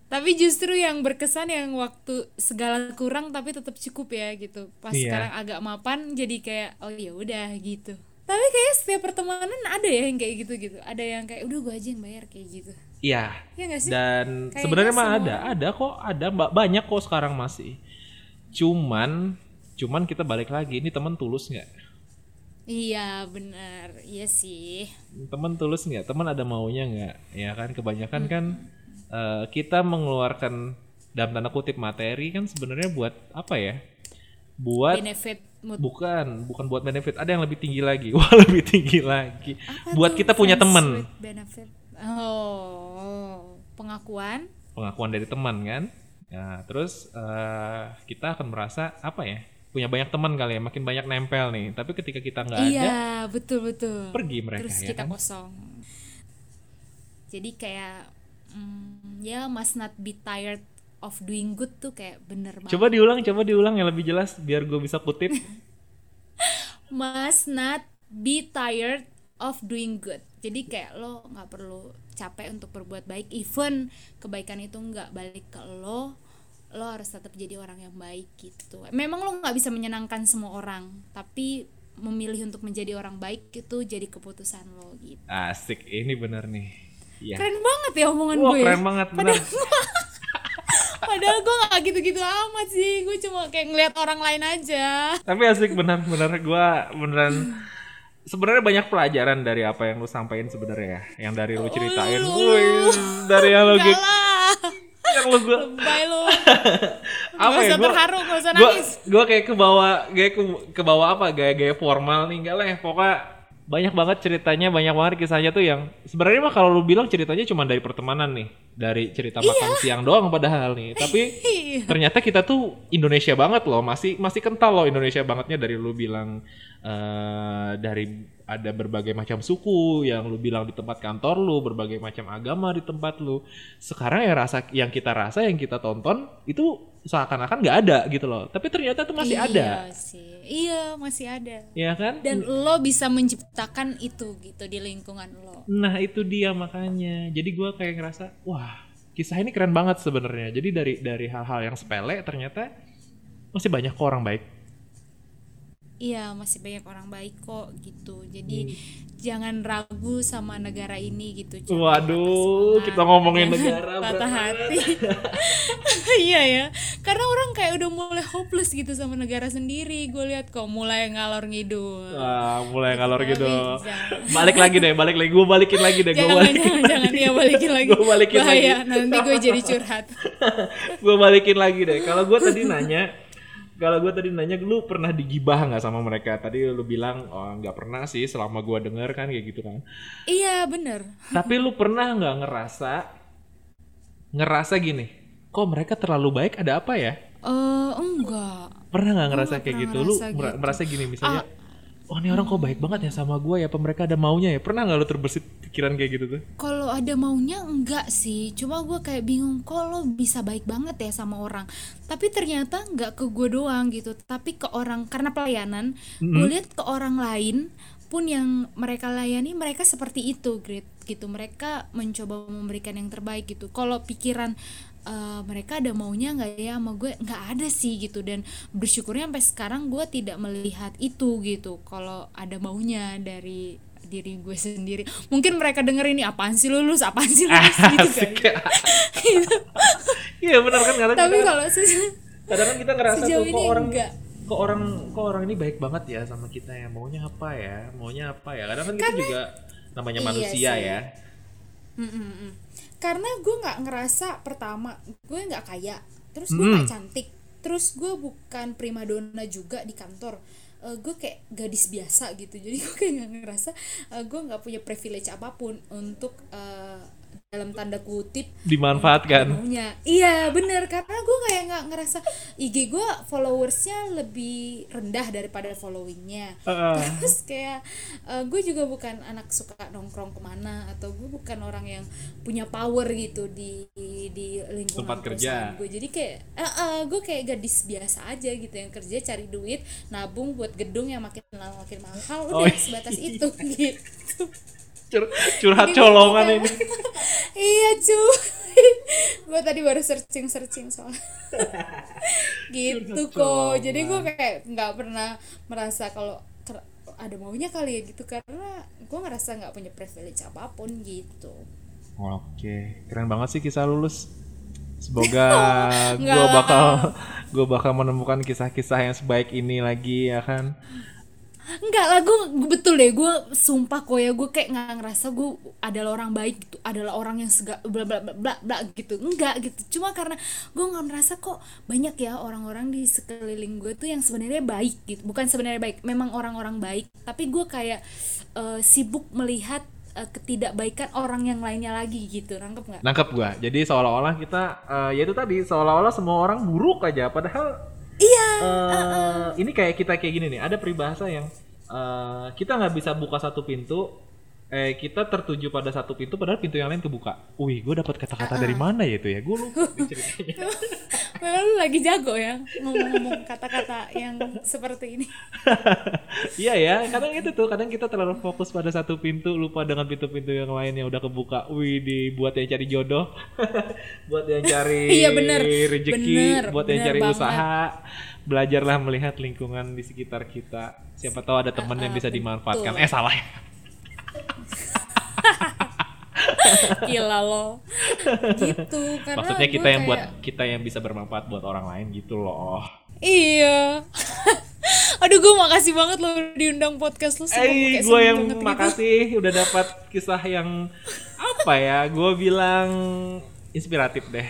tapi justru yang berkesan yang waktu segala kurang tapi tetap cukup ya gitu pas Iya. sekarang agak mapan jadi kayak oh ya udah gitu tapi kayak setiap pertemanan ada ya yang kayak gitu gitu ada yang kayak udah gue aja yang bayar kayak gitu Iya. ya nggak sih Dan sebenarnya mah ada, ada kok, ada mbak banyak kok sekarang masih. Cuman, cuman kita balik lagi, ini teman tulus nggak? iya benar iya sih Teman tulus nggak? Teman ada maunya nggak? Ya kan, kebanyakan kan eh, kita mengeluarkan dalam tanda kutip materi kan sebenarnya buat apa ya? Buat benefit mood bukan, bukan buat benefit. Ada yang lebih tinggi lagi. [LAUGHS] Wah lebih tinggi lagi. Apa buat kita punya teman. benefit oh pengakuan pengakuan dari teman kan. Nah, terus eh, kita akan merasa apa ya? Punya banyak teman kali ya, makin banyak nempel nih. Tapi ketika kita nggak ada, iya betul betul pergi mereka terus ya kita kan. kosong jadi kayak mm, ya must not be tired of doing good tuh kayak bener banget Coba diulang, coba diulang yang lebih jelas biar gue bisa kutip. [LAUGHS] must not be tired of doing good jadi kayak lo nggak perlu capek untuk berbuat baik even kebaikan itu nggak balik ke lo lo harus tetap jadi orang yang baik gitu memang lo nggak bisa menyenangkan semua orang tapi memilih untuk menjadi orang baik itu jadi keputusan lo gitu Asik, ini bener nih. Iya. keren banget ya omongan Wah, gue keren banget, bener. padahal [LAUGHS] gue nggak gitu-gitu amat sih gue cuma kayak ngeliat orang lain aja Tapi asik bener. Gue beneran sebenarnya banyak pelajaran dari apa yang lu sampaikan sebenarnya ya. Yang dari lu ceritain. lu. Wih, dari yang lu Yang lu gue lebay lo [LAUGHS] apa Gak ya gua- terharu, gak usah nangis. gua kayak ke bawah kayak ke, ke bawah apa gaya-gaya formal nih enggak lah ya pokoknya banyak banget ceritanya banyak banget kisahnya tuh yang sebenarnya mah kalau lu bilang ceritanya cuma dari pertemanan nih dari cerita makan siang doang padahal nih tapi [LAUGHS] Iya. ternyata kita tuh Indonesia banget loh masih masih kental loh Indonesia bangetnya dari lu bilang eh dari ada berbagai macam suku yang lu bilang di tempat kantor lu berbagai macam agama di tempat lu. Sekarang ya rasa yang kita rasa yang kita tonton itu seakan-akan nggak ada gitu loh. Tapi ternyata tuh masih ada. iya sih. Iya masih ada. Ya kan? Dan lo bisa menciptakan itu gitu di lingkungan lo. Nah itu dia makanya. Jadi gua kayak ngerasa, wah kisah ini keren banget sebenarnya. Jadi dari dari hal-hal yang sepele ternyata masih banyak orang baik. Iya masih banyak orang baik kok gitu jadi Hmm. jangan ragu sama negara ini gitu jangan Waduh, kita ngomongin negara, patah hati [LAUGHS] iya ya karena orang kayak udah mulai hopeless gitu sama negara sendiri gue lihat kok mulai ngalor ngidul Wah, mulai ngalor gitu. Tapi jangan. Balik lagi deh, balik lagi. Gue balikin lagi deh. Gue jangan balikin. jangan jangan ya balikin lagi Gua balikin bahaya lagi. nanti gue jadi curhat [LAUGHS] gue balikin lagi deh. Kalau gue tadi nanya, kalau gue tadi nanya, lu pernah digibah nggak sama mereka? Tadi lu bilang, oh nggak pernah sih. Selama gue denger kan kayak gitu kan. iya bener [LAUGHS] Tapi lu pernah nggak ngerasa ngerasa gini? Kok mereka terlalu baik? Ada apa ya? eh enggak Pernah nggak ngerasa nggak kayak gitu? Lu gitu. merasa gini misalnya, oh ini orang kok baik banget ya sama gue ya? Apa mereka ada maunya ya? Pernah nggak lu terbersit pikiran kayak gitu tuh? kalau ada maunya enggak sih cuma gue kayak bingung kok lo bisa baik banget ya sama orang tapi ternyata enggak ke gue doang gitu tapi ke orang karena pelayanan gue lihat ke orang lain pun yang mereka layani mereka seperti itu great gitu mereka mencoba memberikan yang terbaik gitu kalau pikiran eh, mereka ada maunya nggak ya sama gue? Nggak ada sih gitu. Dan bersyukurnya sampai sekarang gue tidak melihat itu gitu. Kalau ada maunya dari diri gue sendiri. Mungkin mereka denger ini apaan sih lulus apaan sih lulus [LAUGHS] gitu kan. Ya. [LAUGHS] Iya benar kan? Kadang tapi kalau kadang kan kita ngerasa tuh kok orang enggak. kok orang kok orang ini baik banget ya sama kita ya? Maunya apa ya? Maunya apa ya? Kadang kan kita juga namanya Iya manusia sih. ya Mm-mm-mm. karena gue nggak ngerasa pertama gue nggak kaya terus gue nggak cantik terus gue bukan primadona juga di kantor Eh, gue kayak gadis biasa gitu [LAUGHS] jadi gue kayak nggak ngerasa eh, gue nggak punya privilege apa pun untuk eh, dalam tanda kutip dimanfaatkan. maunya iya bener. Karena gue kayak nggak ngerasa IG gue followersnya lebih rendah daripada followingnya. Heeh. terus kayak eh, gue juga bukan anak suka nongkrong ke mana atau gue bukan orang yang punya power gitu di di lingkungan Tempat kerja. gue jadi kayak eh, eh, gue kayak gadis biasa aja gitu yang kerja cari duit nabung buat gedung yang makin lama makin mahal. Oh, udah iya. sebatas itu [LAUGHS] gitu Cur- curhat colongan ini. [LAUGHS] Iya cuy. [LAUGHS] Gue tadi baru searching searching soal. [LAUGHS] Gitu kok. Jadi gue kayak nggak pernah merasa kalau ada maunya kali ya gitu. Karena gue ngerasa nggak punya privilege apa pun gitu. Oke, keren banget sih kisah lulus. Semoga gue bakal gue bakal menemukan kisah-kisah yang sebaik ini lagi ya kan. Enggak lah gue betul deh gue sumpah kok ya gue kayak nggak ngerasa gue adalah orang baik gitu adalah orang yang sega bla bla bla bla, bla gitu. Enggak gitu cuma karena gue nggak merasa kok banyak ya orang-orang di sekeliling gue tuh yang sebenarnya baik gitu. Bukan sebenarnya baik memang orang-orang baik tapi gue kayak eh, sibuk melihat eh, ketidakbaikan orang yang lainnya lagi gitu. Nangkep nggak? Nangkep gua. Jadi seolah-olah kita eh, ya itu tadi seolah-olah semua orang buruk aja padahal iya eh, ini kayak kita kayak gini nih, ada peribahasa yang eh, kita nggak bisa buka satu pintu eh kita tertuju pada satu pintu padahal pintu yang lain kebuka. Wih, gue dapat kata-kata dari mana ya itu ya? Gue lupa ceritanya. [LAUGHS] memang lu lagi jago ya ngomong-ngomong kata-kata yang seperti ini [LAUGHS] Iya ya, kadang itu tuh, kadang kita terlalu fokus pada satu pintu, lupa dengan pintu-pintu yang lain yang udah kebuka. Wih, di [LAUGHS] buat yang cari jodoh, buat yang cari Iya, bener. rezeki, Bener, buat yang cari banget. usaha. Belajarlah melihat lingkungan di sekitar kita. Siapa tahu ada teman yang bisa dimanfaatkan. betul. Eh salah ya. [LAUGHS] gila lo gitu karena Maksudnya kita yang buat kayak- kita yang bisa bermanfaat buat orang lain gitu loh. iya [LAUGHS] aduh gue makasih banget lo diundang podcast lo Eh, gue yang gitu. makasih udah dapat kisah yang apa ya? Gue bilang inspiratif deh.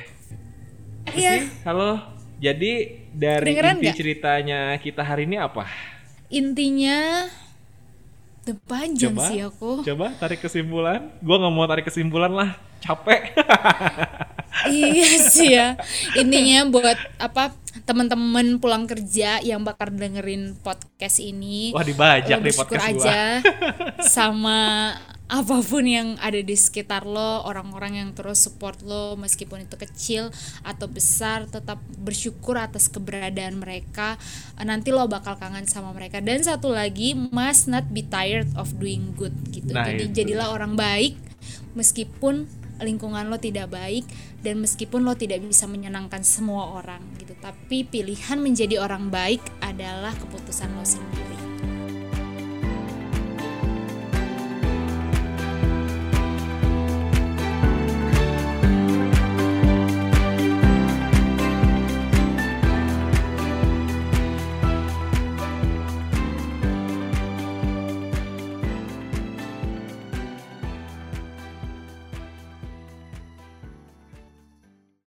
iya Halo. Jadi dari Kedengeran inti nggak? ceritanya kita hari ini apa? intinya udah panjang Coba, sih aku coba tarik kesimpulan. Gua nggak mau tarik kesimpulan lah, capek. [LAUGHS] iya sih ya intinya buat apa teman-teman pulang kerja yang bakal dengerin podcast ini Wah dibajak deh podcast gua. aja [LAUGHS] sama apa pun yang ada di sekitar lo orang-orang yang terus support lo meskipun itu kecil atau besar tetap bersyukur atas keberadaan mereka. Nanti lo bakal kangen sama mereka. Dan satu lagi must not be tired of doing good gitu. Nah, jadi itu. jadilah orang baik meskipun lingkungan lo tidak baik dan meskipun lo tidak bisa menyenangkan semua orang gitu. Tapi pilihan menjadi orang baik adalah keputusan lo sendiri